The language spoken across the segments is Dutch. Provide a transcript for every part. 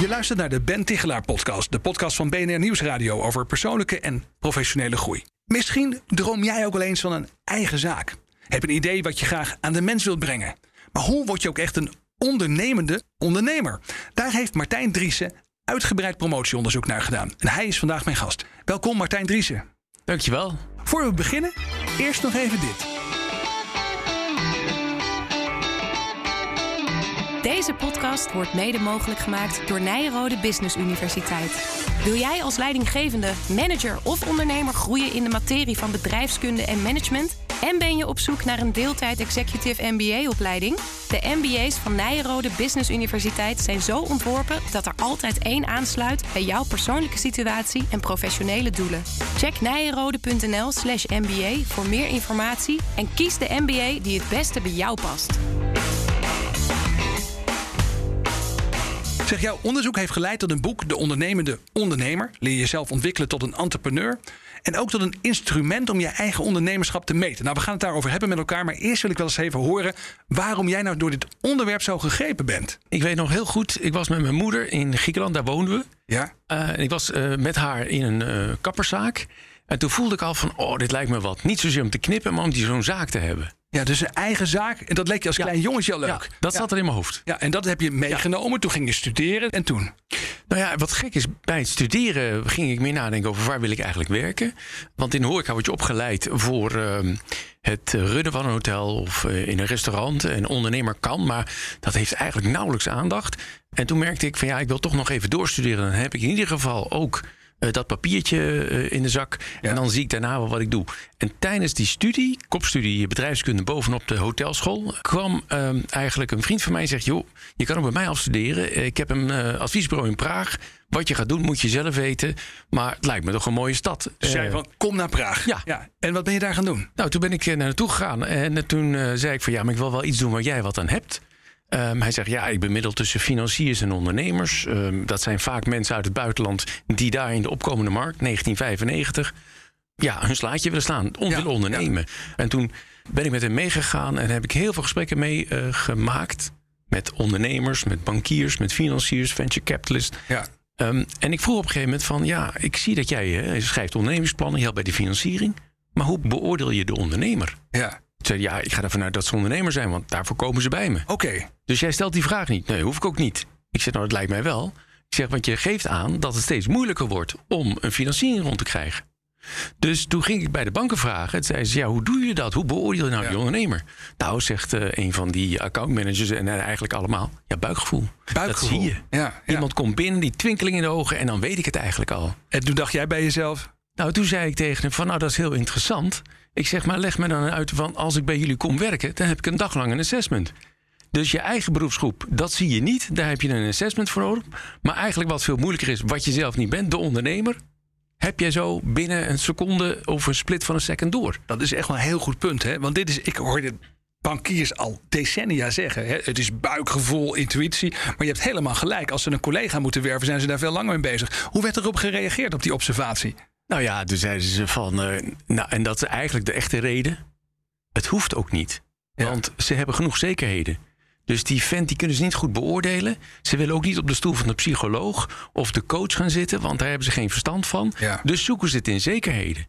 Je luistert naar de Ben Tichelaar podcast, de podcast van BNR Nieuwsradio over persoonlijke en professionele groei. Misschien droom jij ook wel eens van een eigen zaak. Heb een idee wat je graag aan de mens wilt brengen. Maar hoe word je ook echt een ondernemende ondernemer? Daar heeft Martijn Driessen uitgebreid promotieonderzoek naar gedaan. En hij is vandaag mijn gast. Welkom Martijn Driessen. Dankjewel. Voor we beginnen, eerst nog even dit. Deze podcast wordt mede mogelijk gemaakt door Nijrode Business Universiteit. Wil jij als leidinggevende, manager of ondernemer groeien in de materie van bedrijfskunde en management? En ben je op zoek naar een deeltijd executive MBA-opleiding? De MBA's van Nijrode Business Universiteit zijn zo ontworpen dat er altijd één aansluit bij jouw persoonlijke situatie en professionele doelen. Check nijrode.nl/slash MBA voor meer informatie en kies de MBA die het beste bij jou past. Zeg, jouw onderzoek heeft geleid tot een boek, De Ondernemende Ondernemer. Leer jezelf ontwikkelen tot een entrepreneur. En ook tot een instrument om je eigen ondernemerschap te meten. Nou, we gaan het daarover hebben met elkaar. Maar eerst wil ik wel eens even horen waarom jij nou door dit onderwerp zo gegrepen bent. Ik weet nog heel goed, ik was met mijn moeder in Griekenland, daar woonden we. Ja? Uh, ik was uh, met haar in een uh, kapperszaak. En toen voelde ik al van, oh, dit lijkt me wat. Niet zozeer om te knippen, maar om die zo'n zaak te hebben. Ja, dus een eigen zaak. En dat leek je als klein jongetje al leuk. Dat zat er in mijn hoofd. Ja, en dat heb je meegenomen. Toen ging je studeren. En toen? Nou ja, wat gek is, bij het studeren ging ik meer nadenken over waar wil ik eigenlijk werken. Want in de horeca word je opgeleid voor uh, het runnen van een hotel of uh, in een restaurant. En ondernemer kan, maar dat heeft eigenlijk nauwelijks aandacht. En toen merkte ik van ja, ik wil toch nog even doorstuderen. Dan heb ik in ieder geval ook uh, dat papiertje uh, in de zak. Ja. En dan zie ik daarna wel wat ik doe. En tijdens die studie, kopstudie bedrijfskunde bovenop de hotelschool, kwam uh, eigenlijk een vriend van mij en zegt: Joh, je kan ook bij mij afstuderen. Ik heb een adviesbureau in Praag. Wat je gaat doen, moet je zelf weten. Maar het lijkt me toch een mooie stad. Dus jij van, kom naar Praag. Ja. ja. En wat ben je daar gaan doen? Nou, toen ben ik naar naartoe gegaan. En toen zei ik van ja, maar ik wil wel iets doen waar jij wat aan hebt. Um, hij zegt, ja, ik bemiddel tussen financiers en ondernemers. Um, dat zijn vaak mensen uit het buitenland die daar in de opkomende markt, 1995, ja, hun slaatje willen slaan, om ja, willen ondernemen. Ja. En toen ben ik met hem meegegaan en heb ik heel veel gesprekken mee uh, gemaakt. Met ondernemers, met bankiers, met financiers, venture capitalists. Ja. Um, en ik vroeg op een gegeven moment van, ja, ik zie dat jij hè, schrijft ondernemingsplannen, je helpt bij de financiering. Maar hoe beoordeel je de ondernemer? Ja. Zei, ja, ik ga ervan uit dat ze ondernemer zijn, want daarvoor komen ze bij me. Oké. Okay. Dus jij stelt die vraag niet. Nee, hoef ik ook niet. Ik zeg, nou, dat lijkt mij wel. Ik zeg, want je geeft aan dat het steeds moeilijker wordt om een financiering rond te krijgen. Dus toen ging ik bij de banken vragen. En zei ze, ja, hoe doe je dat? Hoe beoordeel je nou ja. die ondernemer? Nou, zegt uh, een van die accountmanagers en eigenlijk allemaal... ja, buikgevoel. buikgevoel. Dat zie je. Ja, ja. Iemand komt binnen, die twinkeling in de ogen... en dan weet ik het eigenlijk al. En toen dacht jij bij jezelf... Nou, toen zei ik tegen hem van, nou, dat is heel interessant. Ik zeg, maar leg me dan uit van, als ik bij jullie kom werken... dan heb ik een dag lang een assessment. Dus je eigen beroepsgroep, dat zie je niet. Daar heb je een assessment voor nodig. Maar eigenlijk wat veel moeilijker is, wat je zelf niet bent, de ondernemer... heb jij zo binnen een seconde of een split van een second door. Dat is echt wel een heel goed punt, hè? Want dit is, ik hoorde bankiers al decennia zeggen. Het is buikgevoel, intuïtie. Maar je hebt helemaal gelijk. Als ze een collega moeten werven, zijn ze daar veel langer mee bezig. Hoe werd erop gereageerd op die observatie? Nou ja, toen zeiden ze van. Uh, nou, en dat is eigenlijk de echte reden. Het hoeft ook niet. Ja. Want ze hebben genoeg zekerheden. Dus die vent die kunnen ze niet goed beoordelen. Ze willen ook niet op de stoel van de psycholoog of de coach gaan zitten, want daar hebben ze geen verstand van. Ja. Dus zoeken ze het in zekerheden.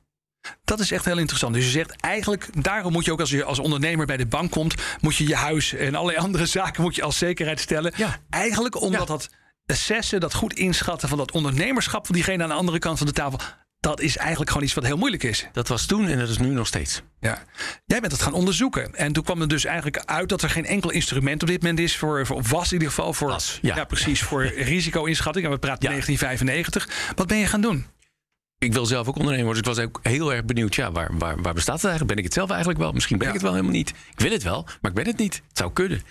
Dat is echt heel interessant. Dus je zegt eigenlijk, daarom moet je ook als je als ondernemer bij de bank komt, moet je je huis en allerlei andere zaken moet je als zekerheid stellen. Ja. Eigenlijk omdat ja. dat assessen, dat goed inschatten van dat ondernemerschap van diegene aan de andere kant van de tafel, dat is eigenlijk gewoon iets wat heel moeilijk is. Dat was toen en dat is nu nog steeds. Ja. Jij bent het gaan onderzoeken. En toen kwam er dus eigenlijk uit dat er geen enkel instrument op dit moment is voor, voor was in ieder geval voor, was, ja. ja. precies, voor risico-inschatting. En we praten ja. 1995. Wat ben je gaan doen? Ik wil zelf ook ondernemer worden. Dus ik was ook heel erg benieuwd. Ja, waar, waar, waar bestaat het eigenlijk? Ben ik het zelf eigenlijk wel? Misschien ben ja. ik het wel helemaal niet. Ik wil het wel, maar ik ben het niet. Het zou kunnen.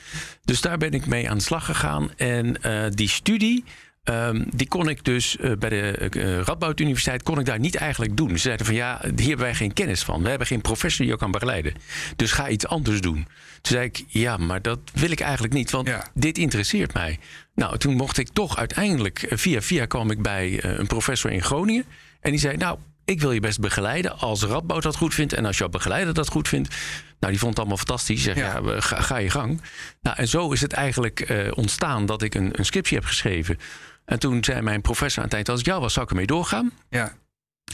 Dus daar ben ik mee aan de slag gegaan. En uh, die studie Ehm, die kon ik dus eh, bij de uh, Radboud Universiteit kon ik daar niet eigenlijk doen. Ze zeiden van ja, hier hebben wij geen kennis van. We hebben geen professor die jou kan begeleiden. Dus ga iets anders doen. Toen zei ik, ja, maar dat wil ik eigenlijk niet, want dit interesseert mij. Nou, toen mocht ik toch uiteindelijk, via via kwam ik bij een professor in Groningen. En die zei, nou, ik wil je best begeleiden als Radboud dat goed vindt. En als jouw begeleider dat goed vindt. Nou, die vond het allemaal fantastisch. Zeg, ja. ga, ga, je gang. Nou, en zo is het eigenlijk ontstaan dat ik een, een scriptie heb geschreven en toen zei mijn professor aan het eind, als ik jou was, zou ik ermee doorgaan. Ja.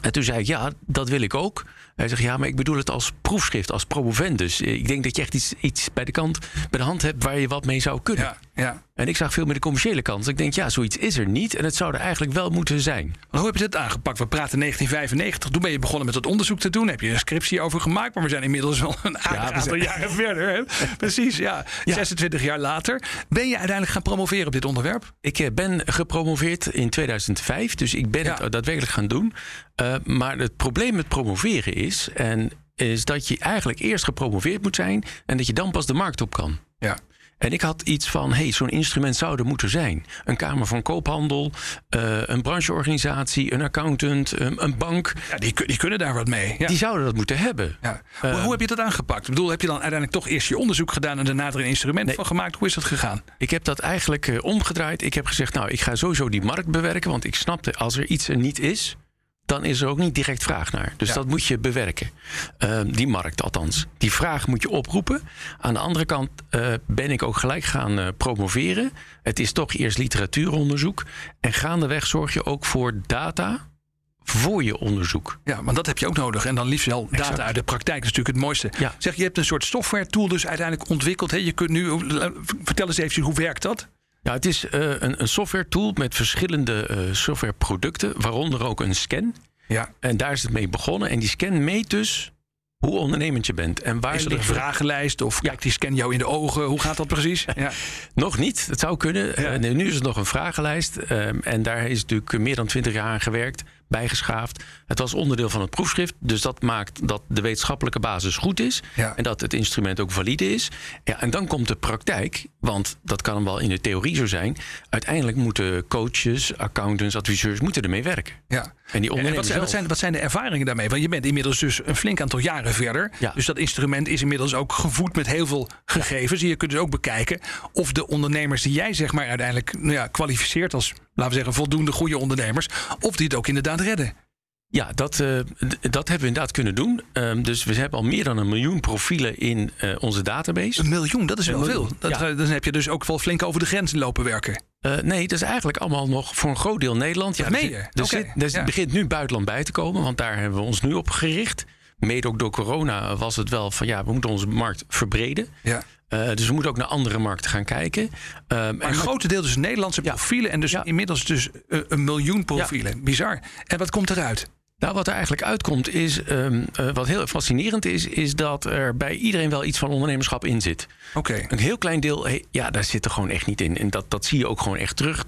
En toen zei ik, ja, dat wil ik ook. Hij zegt, ja, maar ik bedoel het als proefschrift, als promovendus. Ik denk dat je echt iets, iets bij de kant, bij de hand hebt waar je wat mee zou kunnen. Ja, ja. En ik zag veel meer de commerciële kant. Ik denk, ja, zoiets is er niet. En het zou er eigenlijk wel moeten zijn. hoe heb je dit aangepakt? We praten 1995. Toen ben je begonnen met het onderzoek te doen. Heb je een scriptie over gemaakt. Maar we zijn inmiddels wel een aantal jaren verder. Hè? Precies, ja. 26 jaar later. Ben je uiteindelijk gaan promoveren op dit onderwerp? Ik eh, ben gepromoveerd in 2005. Dus ik ben het daadwerkelijk gaan doen. Uh, maar het probleem met promoveren is... En is dat je eigenlijk eerst gepromoveerd moet zijn... en dat je dan pas de markt op kan. Ja. En ik had iets van, hey, zo'n instrument zou er moeten zijn. Een Kamer van Koophandel, uh, een brancheorganisatie, een accountant, um, een bank. Ja, die, die, kunnen daar wat mee. Ja. Die zouden dat moeten hebben. Ja. Uh, hoe heb je dat aangepakt? Ik bedoel, heb je dan uiteindelijk toch eerst je onderzoek gedaan en daarna er een instrument van gemaakt? Hoe is dat gegaan? Ik heb dat eigenlijk uh, omgedraaid. Ik heb gezegd, nou, ik ga sowieso die markt bewerken. Want ik snapte, als er iets er niet is, dan is er ook niet direct vraag naar. Dus dat moet je bewerken. Uh, die markt althans. Die vraag moet je oproepen. Aan de andere kant uh, ben ik ook gelijk gaan uh, promoveren. Het is toch eerst literatuuronderzoek. En gaandeweg zorg je ook voor data voor je onderzoek. Ja, maar dat heb je ook nodig. En dan liefst wel data exact. uit de praktijk. Dat is natuurlijk het mooiste. Ja. Zeg, je hebt een soort software tool dus uiteindelijk ontwikkeld. Hè? Je kunt nu, vertel eens even hoe werkt dat? Ja, het is uh, een, een software tool met verschillende uh, softwareproducten, waaronder ook een scan. Ja. En daar is het mee begonnen. En die scan meet dus hoe ondernemend je bent. En waar is er een vragenlijst of ja. kijkt die scan jou in de ogen? Hoe gaat dat precies? Ja. nog niet, het zou kunnen. Ja. Uh, nu is het nog een vragenlijst. en daar is natuurlijk meer dan twintig jaar aan gewerkt bijgeschaafd. Het was onderdeel van het proefschrift. Dus dat maakt dat de wetenschappelijke basis goed is. Ja. En dat het instrument ook valide is. Ja, en dan komt de praktijk. Want dat kan wel in de theorie zo zijn. Uiteindelijk moeten coaches, accountants, adviseurs moeten ermee werken. Ja. En, die en wat, zijn, wat, zijn, wat zijn de ervaringen daarmee? Want je bent inmiddels dus een flink aantal jaren verder. Ja. Dus dat instrument is inmiddels ook gevoed met heel veel gegevens. Je kunt dus ook bekijken of de ondernemers die jij zeg maar uiteindelijk nou ja, kwalificeert als laten we zeggen, voldoende goede ondernemers. Of die het ook inderdaad redden. Ja, dat, uh, dat hebben we inderdaad kunnen doen. Um, dus we hebben al meer dan een miljoen profielen in uh, onze database. Een miljoen, dat is wel veel. Dat, ja. Dan heb je dus ook wel flink over de grens lopen werken. Uh, nee, dat is eigenlijk allemaal nog voor een groot deel Nederland. Ja, nee, er, okay. ja. begint nu buitenland bij te komen, want daar hebben we ons nu op gericht. Mede ook door corona was het wel van ja, we moeten onze markt verbreden. Ja. Uh, dus we moeten ook naar andere markten gaan kijken. Uh, maar een grote deel dus Nederlandse ja. profielen. En dus ja. inmiddels dus uh, een miljoen profielen. Ja. Bizar. En wat komt eruit? Nou, wat er eigenlijk uitkomt is, um, wat heel fascinerend is, is dat er bij iedereen wel iets van ondernemerschap in zit. Oké. Okay. Een heel klein deel, hey, ja, daar zit er gewoon echt niet in. En dat, dat zie je ook gewoon echt terug.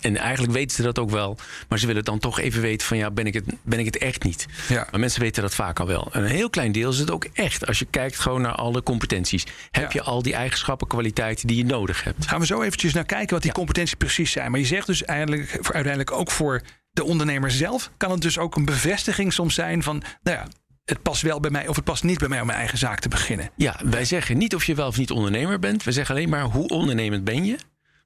En eigenlijk weten ze dat ook wel. Maar ze willen dan toch even weten van ja, ben ik het, ben ik het echt niet? Ja. Maar mensen weten dat vaak al wel. En een heel klein deel is het ook echt. Als je kijkt gewoon naar alle competenties. Heb ja. je al die eigenschappen, kwaliteiten die je nodig hebt? Gaan we zo eventjes naar kijken wat die ja. competenties precies zijn. Maar je zegt dus eigenlijk, uiteindelijk ook voor de ondernemer zelf... kan het dus ook een bevestiging soms zijn van... nou ja, het past wel bij mij of het past niet bij mij om mijn eigen zaak te beginnen. Ja, wij zeggen niet of je wel of niet ondernemer bent. We zeggen alleen maar hoe ondernemend ben je.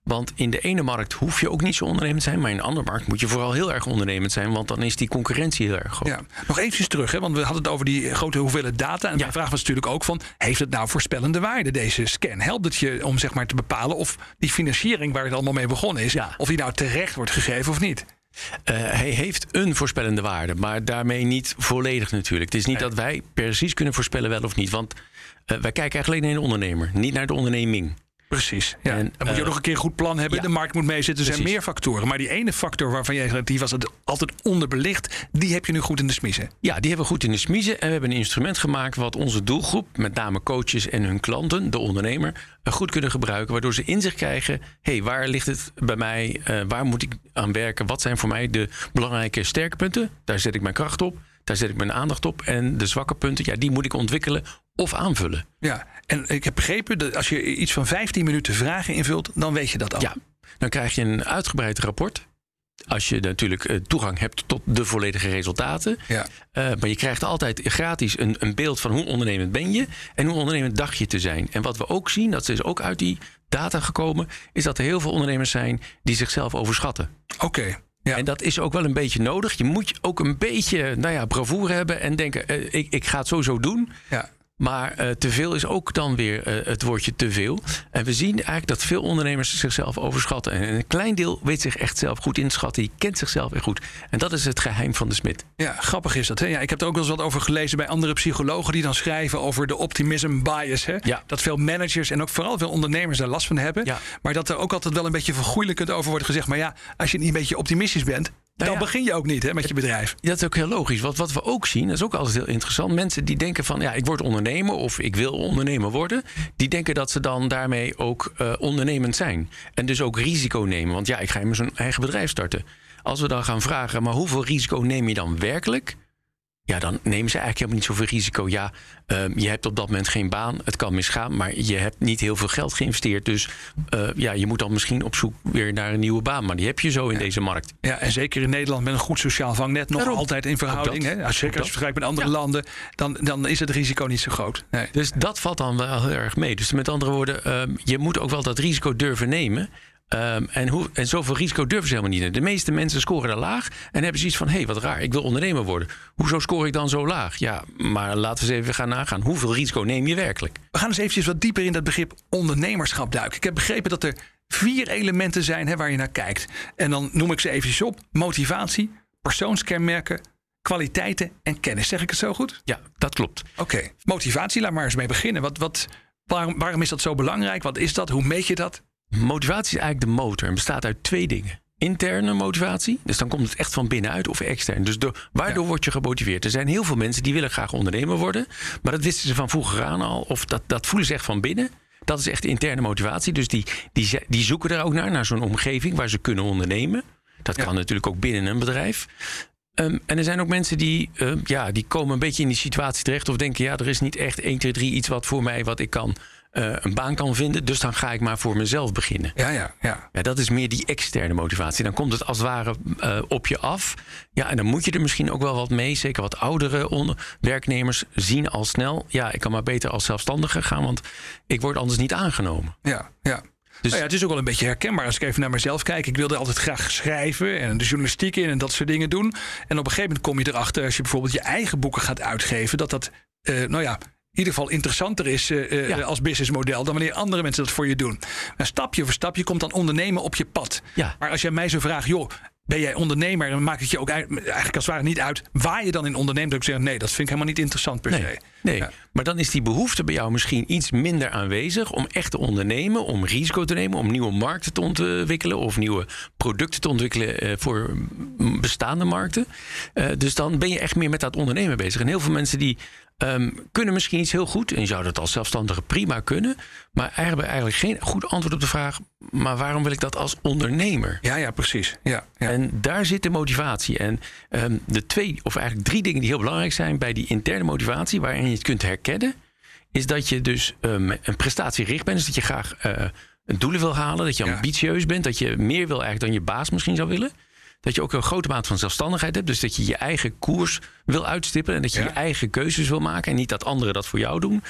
Want in de ene markt hoef je ook niet zo ondernemend te zijn. Maar in een andere markt moet je vooral heel erg ondernemend zijn. Want dan is die concurrentie heel erg groot. Ja, nog eventjes terug. Hè, want we hadden het over die grote hoeveelheid data. En ja. mijn vraag was natuurlijk ook van... heeft het nou voorspellende waarde, deze scan? Helpt het je om zeg maar te bepalen of die financiering... waar het allemaal mee begonnen is... Ja. of die nou terecht wordt gegeven of niet? Uh, hij heeft een voorspellende waarde, maar daarmee niet volledig natuurlijk. Het is niet nee. dat wij precies kunnen voorspellen wel of niet. Want uh, wij kijken eigenlijk alleen naar de ondernemer, niet naar de onderneming. Precies. Ja. En, dan moet je ook nog een keer een goed plan hebben. Ja. De markt moet meezitten. Er zijn meer factoren. Maar die ene factor waarvan jij zegt, die was altijd onderbelicht. Die heb je nu goed in de smiezen. Ja, die hebben we goed in de smiezen. En we hebben een instrument gemaakt wat onze doelgroep, met name coaches en hun klanten, de ondernemer, goed kunnen gebruiken. Waardoor ze inzicht krijgen. Hé, hey, waar ligt het bij mij? Uh, waar moet ik aan werken? Wat zijn voor mij de belangrijke sterke punten? Daar zet ik mijn kracht op. Daar zet ik mijn aandacht op. En de zwakke punten, ja, die moet ik ontwikkelen of aanvullen. Ja, en ik heb begrepen dat als je iets van 15 minuten vragen invult, dan weet je dat al. Ja. Dan krijg je een uitgebreid rapport. Als je natuurlijk eh, toegang hebt tot de volledige resultaten. Ja. Uh, maar je krijgt altijd gratis een, een, beeld van hoe ondernemend ben je en hoe ondernemend dacht je te zijn. En wat we ook zien, dat is ook uit die data gekomen, is dat er heel veel ondernemers zijn die zichzelf overschatten. Oké. Okay. Ja. En dat is ook wel een beetje nodig. Je moet ook een beetje nou ja, bravoure hebben en denken: uh, ik, ik ga het sowieso doen. Ja. Maar uh, te veel is ook dan weer uh, het woordje te veel. En we zien eigenlijk dat veel ondernemers zichzelf overschatten. En een klein deel weet zich echt zelf goed inschatten. Die kent zichzelf echt goed. En dat is het geheim van de smid. Ja, grappig is dat. Hè? Ja, ik heb er ook wel eens wat over gelezen bij andere psychologen die dan schrijven over de optimism bias. Hè? Ja. Dat veel managers en ook vooral veel ondernemers daar last van hebben. Ja. Maar dat er ook altijd wel een beetje vergoeilijkend over wordt gezegd. Maar ja, als je niet een beetje optimistisch bent, dan Nou ja. begin je ook niet hè, met je bedrijf. Dat is ook heel logisch. Want wat we ook zien, dat is ook altijd heel interessant. Mensen die denken van ja, ik word ondernemer of ik wil ondernemer worden. Die denken dat ze dan daarmee ook uh, ondernemend zijn. En dus ook risico nemen. Want ja, ik ga immers een eigen bedrijf starten. Als we dan gaan vragen, maar hoeveel risico neem je dan werkelijk? Ja, dan nemen ze eigenlijk helemaal niet zoveel risico. Ja, uh, je hebt op dat moment geen baan. Het kan misgaan, maar je hebt niet heel veel geld geïnvesteerd. Dus uh, ja, je moet dan misschien op zoek weer naar een nieuwe baan. Maar die heb je zo in Ja. deze markt. Ja, en zeker in Nederland met een goed sociaal vangnet nog Daarom. altijd in verhouding. Hè? Als, zeker als je vergelijkt met andere Ja. landen, dan, dan is het risico niet zo groot. Nee. Dus dat valt dan wel heel erg mee. Dus met andere woorden, um, je moet ook wel dat risico durven nemen. Um, en, hoe, en zoveel risico durven ze helemaal niet. De meeste mensen scoren daar laag en hebben zoiets van: hé, hey, wat raar, ik wil ondernemer worden. Hoezo scoor ik dan zo laag? Ja, maar laten we eens even gaan nagaan. Hoeveel risico neem je werkelijk? We gaan eens eventjes wat dieper in dat begrip ondernemerschap duiken. Ik heb begrepen dat er vier elementen zijn hè, waar je naar kijkt. En dan noem ik ze eventjes op: motivatie, persoonskenmerken, kwaliteiten en kennis. Zeg ik het zo goed? Ja, dat klopt. Oké, motivatie, laat maar eens mee beginnen. Wat, wat, waarom, waarom is dat zo belangrijk? Wat is dat? Hoe meet je dat? Motivatie is eigenlijk de motor en bestaat uit twee dingen. Interne motivatie, dus dan komt het echt van binnenuit of extern. Dus door, waardoor Ja. word je gemotiveerd? Er zijn heel veel mensen die willen graag ondernemer worden, maar dat wisten ze van vroeger aan al, of dat, dat voelen ze echt van binnen. Dat is echt de interne motivatie. Dus die, die, die zoeken er ook naar, naar zo'n omgeving waar ze kunnen ondernemen. Dat Ja. kan natuurlijk ook binnen een bedrijf. Ehm, en er zijn ook mensen die, ehm, ja, die komen een beetje in die situatie terecht. Of denken, ja, er is niet echt 1, 2, 3 iets wat voor mij, wat ik kan, eh, een baan kan vinden. Dus dan ga ik maar voor mezelf beginnen. Ja, ja, ja. Ja, dat is meer die externe motivatie. Dan komt het als het ware eh, op je af. Ja, en dan moet je er misschien ook wel wat mee. Zeker wat oudere werknemers zien al snel. Ja, ik kan maar beter als zelfstandige gaan, want ik word anders niet aangenomen. ja, ja. Dus Nou ja, het is ook wel een beetje herkenbaar als ik even naar mezelf kijk. Ik wilde altijd graag schrijven en de journalistiek in en dat soort dingen doen. En op een gegeven moment kom je erachter, als je bijvoorbeeld je eigen boeken gaat uitgeven, dat dat, eh, nou ja, ieder geval interessanter is eh, Ja. als businessmodel dan wanneer andere mensen dat voor je doen. Maar stapje voor stapje komt dan ondernemen op je pad. Ja. Maar als jij mij zo vraagt, joh, ben jij ondernemer? Dan maakt het je ook eigenlijk als het ware niet uit waar je dan in onderneemt. Dan ik zeggen, nee, dat vind ik helemaal niet interessant per Nee, se. nee. Ja. Maar dan is die behoefte bij jou misschien iets minder aanwezig om echt te ondernemen, om risico te nemen, om nieuwe markten te ontwikkelen of nieuwe producten te ontwikkelen eh, voor bestaande markten. Eh, dus dan ben je echt meer met dat ondernemen bezig. En heel veel mensen die ehm, kunnen misschien iets heel goed en je zou dat als zelfstandige prima kunnen, maar hebben eigenlijk geen goed antwoord op de vraag: maar waarom wil ik dat als ondernemer? Ja, ja, precies. Ja, ja. En daar zit de motivatie. En ehm, de twee, of eigenlijk drie dingen die heel belangrijk zijn bij die interne motivatie, waarin je het kunt herkennen, is dat je dus ehm, een prestatiegericht bent. Dus dat je graag eh, doelen wil halen, dat je Ja. ambitieus bent, dat je meer wil eigenlijk dan je baas misschien zou willen. Dat je ook een grote mate van zelfstandigheid hebt. Dus dat je je eigen koers wil uitstippelen. En dat je Ja. je eigen keuzes wil maken. En niet dat anderen dat voor jou doen.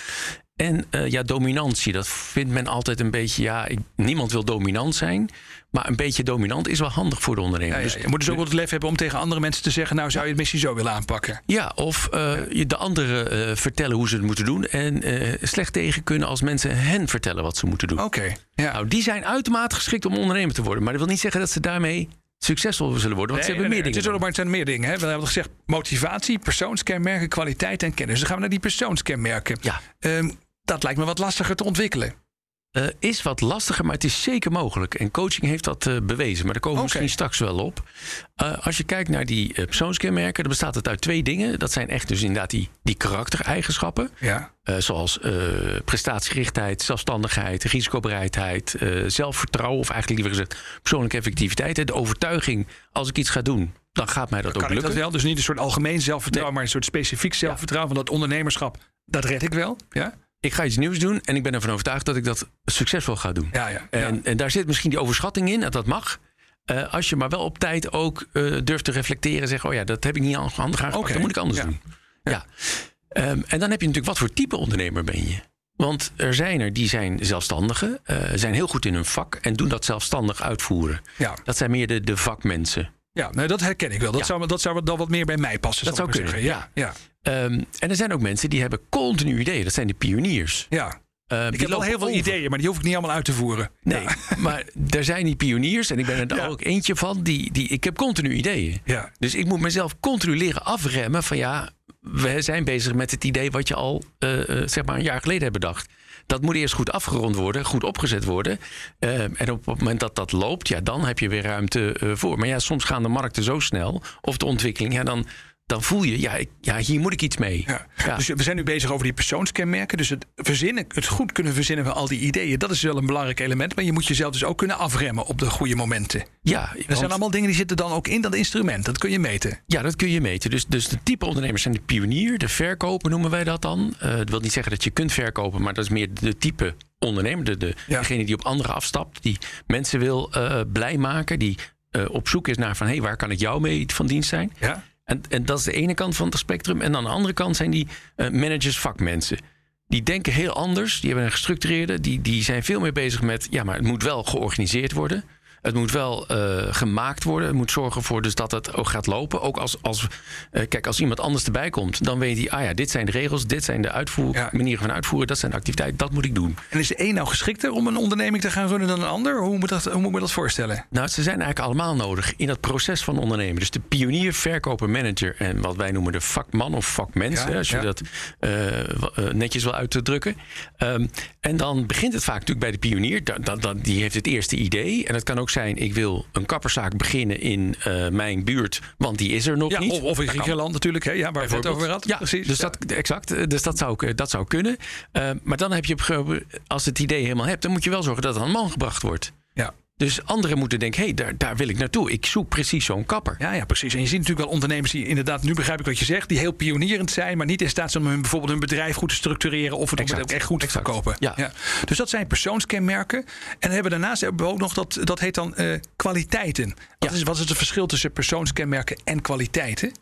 En eh, ja, dominantie. Dat vindt men altijd een beetje. Ja, ik, niemand wil dominant zijn. Maar een beetje dominant is wel handig voor de ondernemer. Ja, ja, Dus je moet dus ook wel het lef hebben om tegen andere mensen te zeggen... nou, zou je het misschien zo willen aanpakken? ja, of eh, je de anderen eh, vertellen hoe ze het moeten doen. En slecht tegen kunnen als mensen hen vertellen wat ze moeten doen. Oké, ja. Nou, die zijn uitermate geschikt om ondernemer te worden. Maar dat wil niet zeggen dat ze daarmee succesvol zullen worden. Want ze hebben nee, meer nee, dingen. Het, is ook, maar het zijn meer dingen. Hè. We hebben gezegd motivatie, persoonskenmerken, kwaliteit en kennis. Dan gaan we naar die persoonskenmerken. Ja. Ehm, dat lijkt me wat lastiger te ontwikkelen. Eh, is wat lastiger, maar het is zeker mogelijk. En coaching heeft dat eh, bewezen, maar daar komen we misschien straks wel op. Eh, als je kijkt naar die persoonskenmerken, dan bestaat het uit twee dingen. Dat zijn echt dus inderdaad die, die karaktereigenschappen. Ja. Zoals prestatiegerichtheid, zelfstandigheid, risicobereidheid, zelfvertrouwen, of eigenlijk liever gezegd persoonlijke effectiviteit. hè. De overtuiging, als ik iets ga doen, dan gaat mij dat ook lukken. dat wel? Dus niet een soort algemeen zelfvertrouwen, maar een soort specifiek zelfvertrouwen van dat ondernemerschap. Dat red ik wel. Ja? Ik ga iets nieuws doen en ik ben ervan overtuigd dat ik dat succesvol ga doen. Ja, ja, En, ja. en daar zit misschien die overschatting in, dat dat mag. Eh, als je maar wel op tijd ook eh, durft te reflecteren en zeggen: Oh ja, dat heb ik niet handig aangepakt, Oké, dat moet ik anders doen. Ja. Ehm, en dan heb je natuurlijk wat voor type ondernemer ben je. Want er zijn er die zijn zelfstandigen, eh, zijn heel goed in hun vak en doen dat zelfstandig uitvoeren. Ja. Dat zijn meer de, de vakmensen. Ja, nee, dat herken ik wel. Dat, Ja. zou, dat zou dan wat meer bij mij passen. Dat zou kunnen, zeggen. Ja, ja. Ehm, en er zijn ook mensen die hebben continu ideeën. Dat zijn de pioniers. ja. Ehm, Ik heb wel heel veel over. ideeën, maar die hoef ik niet allemaal uit te voeren. Nee, maar er zijn die pioniers en ik ben er Ja. ook eentje van. Die, die, ik heb continu ideeën. Ja. Dus ik moet mezelf continu leren afremmen van ja, we zijn bezig met het idee wat je al eh, eh, zeg maar een jaar geleden hebt bedacht. Dat moet eerst goed afgerond worden, goed opgezet worden. Eh, en op het moment dat dat loopt, ja, dan heb je weer ruimte eh, voor. Maar ja, soms gaan de markten zo snel, of de ontwikkeling, ja, dan, dan voel je, ja, ik, ja, hier moet ik iets mee. Ja. Ja. Dus we zijn nu bezig over die persoonskenmerken. Dus het, verzinnen, het goed kunnen verzinnen van al die ideeën, dat is wel een belangrijk element. Maar je moet jezelf dus ook kunnen afremmen op de goede momenten. ja, Er want- zijn allemaal dingen die zitten dan ook in dat instrument. Dat kun je meten. Ja, dat kun je meten. Dus, dus de type ondernemers zijn de pionier, de verkoper noemen wij dat dan. Eh dat wil niet zeggen dat je kunt verkopen, maar dat is meer de type ondernemer. De, de, Ja. Degene die op anderen afstapt, die mensen wil eh, blij maken, die eh, op zoek is naar van hé, hey, waar kan ik jou mee van dienst zijn? Ja? En, en dat is de ene kant van het spectrum. En aan de andere kant zijn die eh, managers, vakmensen. Die denken heel anders, die hebben een gestructureerde, die, die zijn veel meer bezig met, ja, maar het moet wel georganiseerd worden. Het moet wel eh, gemaakt worden. Het moet zorgen voor dus dat het ook gaat lopen. Ook als, als, eh, kijk, als iemand anders erbij komt, dan weet hij, ah ja, dit zijn de regels, dit zijn de uitvoer, Ja. manieren van uitvoeren, dat zijn de activiteiten, dat moet ik doen. En is de een nou geschikter om een onderneming te gaan runnen dan een ander? Hoe moet, dat, hoe moet ik me dat voorstellen? Nou, ze zijn eigenlijk allemaal nodig in dat proces van ondernemen. Dus de pionier, verkoper, manager en wat wij noemen de vakman of vakmens, Ja, hè, als je ja. dat eh, netjes wil uit te drukken. Ehm, en dan begint het vaak natuurlijk bij de pionier. Da, da- da- die heeft het eerste idee. En het kan ook zijn, ik wil een kapperszaak beginnen in eh, mijn buurt, want die is er nog Ja, niet. of, of in. Griekenland natuurlijk, hè, ja, waar we het over hadden. Ja, precies. Dus Ja. dat, exact. eh, Dus dat zou, dat zou kunnen. Eh, maar dan heb je, als het idee helemaal hebt, dan moet je wel zorgen dat het aan man gebracht wordt. Dus anderen moeten denken, hé, hey, daar, daar wil ik naartoe. Ik zoek precies zo'n kapper. Ja, ja, precies. En je ziet natuurlijk wel ondernemers die inderdaad, nu begrijp ik wat je zegt, die heel pionierend zijn, maar niet in staat zijn om hun, bijvoorbeeld hun bedrijf goed te structureren of het Exact. ook echt goed te verkopen. Ja. Dus dat zijn persoonskenmerken. En hebben we daarnaast hebben we ook nog dat, dat heet dan eh, kwaliteiten. Wat, Ja. is, wat is het verschil tussen persoonskenmerken en kwaliteiten?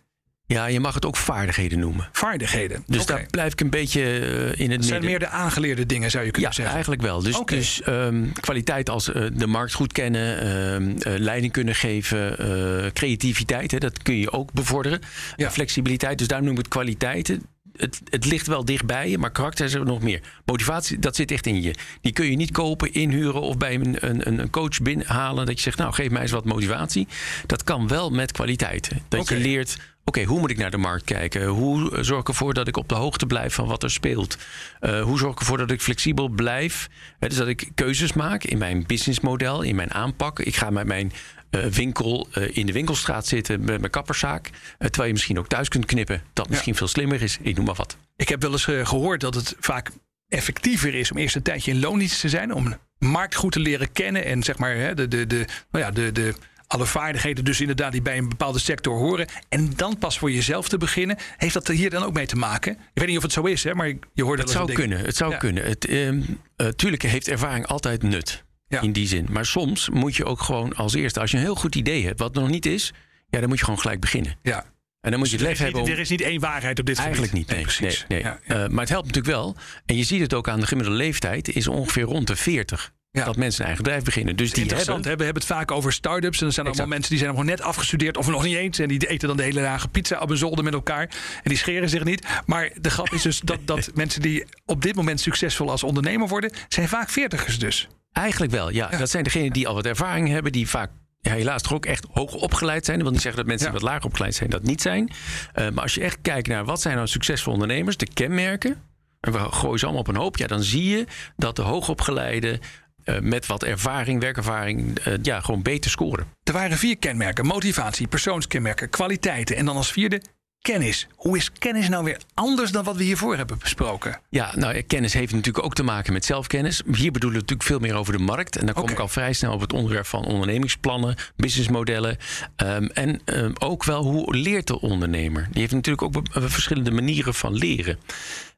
Ja, je mag het ook vaardigheden noemen. Vaardigheden. Dus daar blijf ik een beetje eh, in het Dat zijn meer de aangeleerde dingen, zou je kunnen Ja, zeggen. eigenlijk wel. Dus, dus ehm, kwaliteit als eh, de markt goed kennen, ehm, eh, leiding kunnen geven, creativiteit, hè, dat kun je ook bevorderen. Ja. Flexibiliteit, dus daar noem ik het kwaliteiten. Het, het ligt wel dichtbij je, maar karakter is er nog meer. Motivatie, dat zit echt in je. Die kun je niet kopen, inhuren of bij een, een, een coach binnenhalen. Dat je zegt, nou geef mij eens wat motivatie. Dat kan wel met kwaliteiten. Dat je leert, oké, hoe moet ik naar de markt kijken? Hoe zorg ik ervoor dat ik op de hoogte blijf van wat er speelt? Eh, hoe zorg ik ervoor dat ik flexibel blijf? Dus dat ik keuzes maak in mijn businessmodel, in mijn aanpak. Ik ga met mijn winkel eh, in de winkelstraat zitten met mijn kapperszaak. eh, terwijl je misschien ook thuis kunt knippen. Dat misschien veel slimmer is. Ik noem maar wat. Ik heb wel eens eh, gehoord dat het vaak effectiever is om eerst een tijdje in loondienst te zijn. Om de markt goed te leren kennen. En zeg maar hè, de, de, de, nou ja, de, de, alle vaardigheden dus inderdaad die bij een bepaalde sector horen. En dan pas voor jezelf te beginnen. Heeft dat hier dan ook mee te maken? Ik weet niet of het zo is, hè, maar je hoort Het zou kunnen. Het zou Ja. kunnen. Het, ehm, eh, tuurlijk heeft ervaring altijd nut. Ja. In die zin. Maar soms moet je ook gewoon als eerste, als je een heel goed idee hebt, wat er nog niet is, ja, dan moet je gewoon gelijk beginnen. Ja. En dan moet je Dus het lef niet, hebben om. er is niet één waarheid op dit Eigenlijk gebied. niet, nee. nee, precies. nee. Ja, ja. Eh, maar het helpt natuurlijk wel. En je ziet het ook aan de gemiddelde leeftijd, is ongeveer rond de 40. Ja. Dat mensen een eigen bedrijf beginnen. Dus die Interessant, hebben. we hebben het vaak over start-ups. En er zijn allemaal mensen die zijn nog net afgestudeerd of nog niet eens. En die eten dan de hele dagen pizza op een zolder met elkaar. En die scheren zich niet. Maar de grap is dus dat, dat mensen die op dit moment succesvol als ondernemer worden... zijn vaak veertigers dus. Eigenlijk wel, ja. Dat zijn degenen die al wat ervaring hebben, die vaak ja, helaas toch ook echt hoog opgeleid zijn. Dat wil niet zeggen dat mensen die wat lager opgeleid zijn dat niet zijn. Eh, maar als je echt kijkt naar wat zijn nou succesvolle ondernemers, de kenmerken. En we gooien ze allemaal op een hoop. Ja, dan zie je dat de hoogopgeleide eh met wat ervaring, werkervaring, eh, ja, gewoon beter scoren. Er waren vier kenmerken. Motivatie, persoonskenmerken, kwaliteiten. En dan als vierde kennis. Hoe is kennis nou weer anders dan wat we hiervoor hebben besproken? Ja, nou, kennis heeft natuurlijk ook te maken met zelfkennis. Hier bedoelen we natuurlijk veel meer over de markt. En dan kom ik al vrij snel op het onderwerp van ondernemingsplannen, businessmodellen. ehm, en ehm, ook wel hoe leert de ondernemer? Die heeft natuurlijk ook eh, verschillende manieren van leren.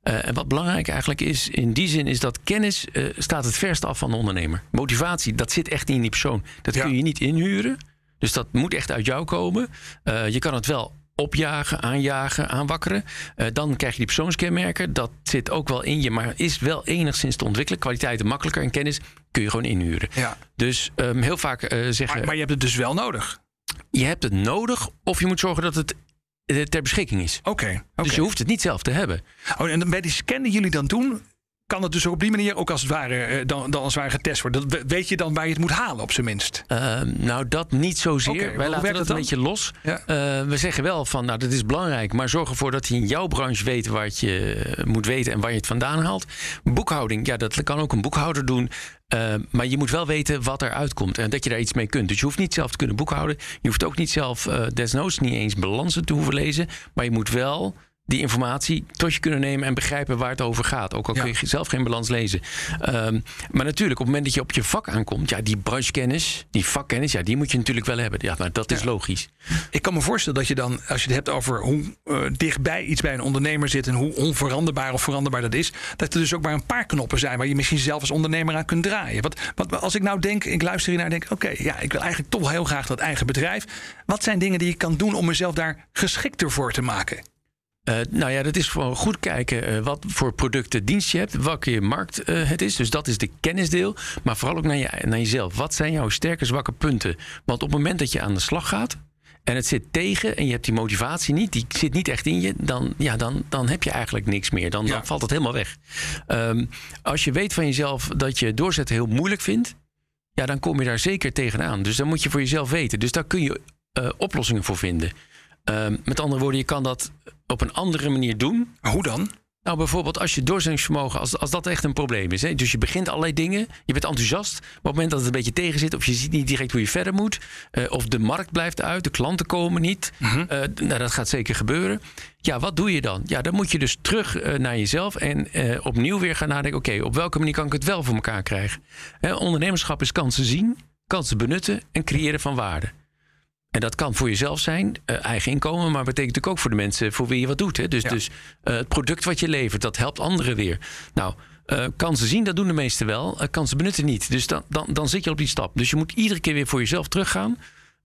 Eh, en wat belangrijk eigenlijk is, in die zin, is dat kennis eh, staat het verst af van de ondernemer. Motivatie, dat zit echt in die persoon. Dat Ja. kun je niet inhuren. Dus dat moet echt uit jou komen. Je kan het wel opjagen, aanjagen, aanwakkeren. Eh, dan krijg je die persoonskenmerken. Dat zit ook wel in je, maar is wel enigszins te ontwikkelen. Kwaliteiten makkelijker en kennis kun je gewoon inhuren. Ja. Dus ehm, heel vaak eh, zeggen, Maar, maar je hebt het dus wel nodig. je hebt het nodig of je moet zorgen dat het eh, ter beschikking is. Oké. Dus je hoeft het niet zelf te hebben. Oh, en bij die scan die jullie dan doen, kan het dus ook op die manier ook als het ware, eh, dan, dan als het ware getest worden. Dat, weet je dan waar je het moet halen op zijn minst? Ehm, nou, dat niet zozeer. Hoe Wij laten dat het een dan? beetje los. Ja. Eh, we zeggen wel van, nou, dat is belangrijk, maar zorg ervoor dat hij in jouw branche weet wat je moet weten en waar je het vandaan haalt. Boekhouding, ja, dat kan ook een boekhouder doen. Eh, maar je moet wel weten wat eruit komt en dat je daar iets mee kunt. Dus je hoeft niet zelf te kunnen boekhouden. Je hoeft ook niet zelf, eh, desnoods, niet eens balansen te hoeven lezen. Maar je moet wel die informatie tot je kunnen nemen en begrijpen waar het over gaat. Ook al Ja. kun je zelf geen balans lezen. Ehm, maar natuurlijk, op het moment dat je op je vak aankomt, ja, die branchekennis, die vakkennis, ja, die moet je natuurlijk wel hebben. Ja, maar dat is Ja. logisch. Ik kan me voorstellen dat je dan, als je het hebt over hoe eh, dichtbij iets bij een ondernemer zit en hoe onveranderbaar of veranderbaar dat is, dat er dus ook maar een paar knoppen zijn waar je misschien zelf als ondernemer aan kunt draaien. Wat, wat als ik nou denk, ik luister hiernaar en denk, oké, ja, ik wil eigenlijk toch heel graag dat eigen bedrijf. Wat zijn dingen die je kan doen om mezelf daar geschikter voor te maken? Eh, nou ja, dat is gewoon goed kijken eh, wat voor producten, dienst je hebt, welke markt eh, het is. Dus dat is de kennisdeel. Maar vooral ook naar, je, naar jezelf. Wat zijn jouw sterke, zwakke punten? Want op het moment dat je aan de slag gaat en het zit tegen en je hebt die motivatie niet, die zit niet echt in je, dan, ja, dan, dan heb je eigenlijk niks meer. Dan, Ja. dan valt het helemaal weg. Ehm, als je weet van jezelf dat je doorzetten heel moeilijk vindt, ja, dan kom je daar zeker tegenaan. Dus dan moet je voor jezelf weten. Dus daar kun je oplossingen voor vinden. Ehm, met andere woorden, je kan dat op een andere manier doen. Hoe dan? Nou, bijvoorbeeld als je doorzettingsvermogen, als, als dat echt een probleem is. Hè? Dus je begint allerlei dingen, je bent enthousiast. Maar op het moment dat het een beetje tegen zit, of je ziet niet direct hoe je verder moet, eh, of de markt blijft uit, de klanten komen niet, Mhm. eh, nou, dat gaat zeker gebeuren. Ja, wat doe je dan? Ja, dan moet je dus terug eh, naar jezelf en opnieuw weer gaan nadenken: oké, op welke manier kan ik het wel voor elkaar krijgen? Hè, ondernemerschap is kansen zien, kansen benutten en creëren van waarde. En dat kan voor jezelf zijn, eh, eigen inkomen, maar betekent natuurlijk ook voor de mensen voor wie je wat doet. Hè? Dus, Ja. dus eh, het product wat je levert, dat helpt anderen weer. Nou, eh, kansen zien, dat doen de meesten wel. Eh, kansen benutten niet. Dus dan, dan, dan zit je op die stap. Dus je moet iedere keer weer voor jezelf teruggaan.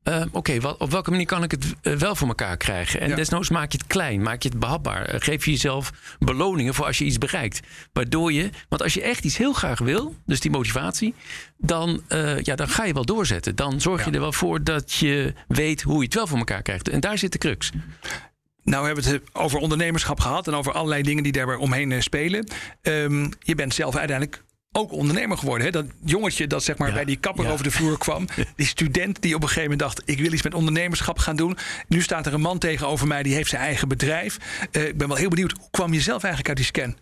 Eh, Oké, op welke manier kan ik het eh, wel voor elkaar krijgen? En Ja. desnoods maak je het klein, maak je het behapbaar. Eh, geef je jezelf beloningen voor als je iets bereikt. Waardoor je, want als je echt iets heel graag wil, dus die motivatie, dan, eh, ja, dan ga je wel doorzetten. Dan zorg je er wel voor dat je weet hoe je het wel voor elkaar krijgt. En daar zit de crux. Nou, we hebben het over ondernemerschap gehad en over allerlei dingen die daar omheen eh, spelen. Ehm, je bent zelf uiteindelijk ook ondernemer geworden. Hè? Dat jongetje dat zeg maar Ja, bij die kapper ja. over de vloer kwam. Die student die op een gegeven moment dacht... ik wil iets met ondernemerschap gaan doen. Nu staat er een man tegenover mij die heeft zijn eigen bedrijf. Eh, ik ben wel heel benieuwd, hoe kwam je zelf eigenlijk uit die scan?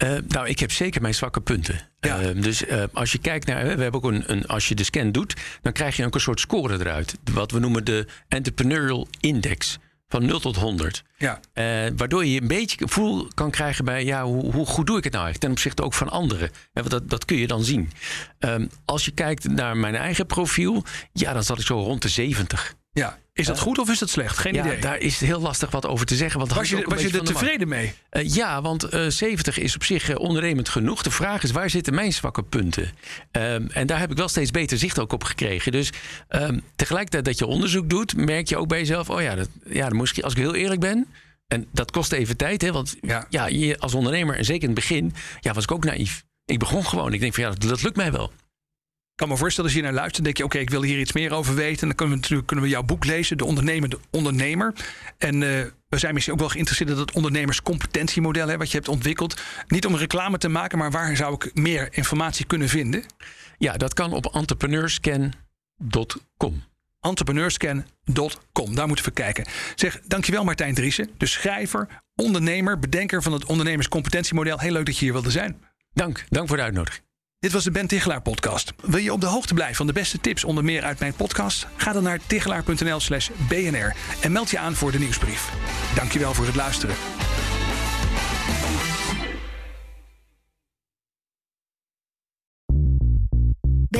Eh, nou, ik heb zeker mijn zwakke punten. Ja. Eh, dus eh, als je kijkt naar, we hebben ook een, een, als je de scan doet, dan krijg je ook een soort score eruit. Wat we noemen de Entrepreneurial Index. Van 0 tot 100. Ja, Eh, waardoor je een beetje gevoel kan krijgen bij ja, hoe, hoe goed doe ik het nou eigenlijk ten opzichte ook van anderen. Eh, want dat, dat kun je dan zien. Ehm, als je kijkt naar mijn eigen profiel, ja, dan zat ik zo rond de 70. Ja. Is dat goed of is dat slecht? Geen Ja, idee. daar is het heel lastig wat over te zeggen. Want was je, was je er tevreden mee? Eh, ja, want eh 70 is op zich eh, ondernemend genoeg. De vraag is, waar zitten mijn zwakke punten? Ehm, en daar heb ik wel steeds beter zicht ook op gekregen. Dus ehm, tegelijkertijd dat je onderzoek doet, merk je ook bij jezelf... oh ja, dat, ja dan moest ik, als ik heel eerlijk ben... en dat kost even tijd, hè, want Ja. ja. je, als ondernemer... en zeker in het begin, ja, was ik ook naïef. Ik begon gewoon. Ik denk van, ja, dat, dat lukt mij wel. Ik kan me voorstellen, als je naar luistert, denk je: oké, ik wil hier iets meer over weten. En dan kunnen we natuurlijk kunnen we jouw boek lezen, De Ondernemer, de Ondernemer. En eh, we zijn misschien ook wel geïnteresseerd in dat ondernemerscompetentiemodel hè, wat je hebt ontwikkeld. Niet om reclame te maken, maar waar zou ik meer informatie kunnen vinden? Ja, dat kan op entrepreneurscan.com. entrepreneurscan.com. Daar moeten we kijken. Zeg, dankjewel Martijn Driessen, de schrijver, ondernemer, bedenker van het ondernemerscompetentiemodel. Heel leuk dat je hier wilde zijn. Dank, dank voor de uitnodiging. Dit was de Ben Tichelaar podcast. Wil je op de hoogte blijven van de beste tips onder meer uit mijn podcast? Ga dan naar tichelaar.nl slash bnr en meld je aan voor de nieuwsbrief. Dankjewel voor het luisteren.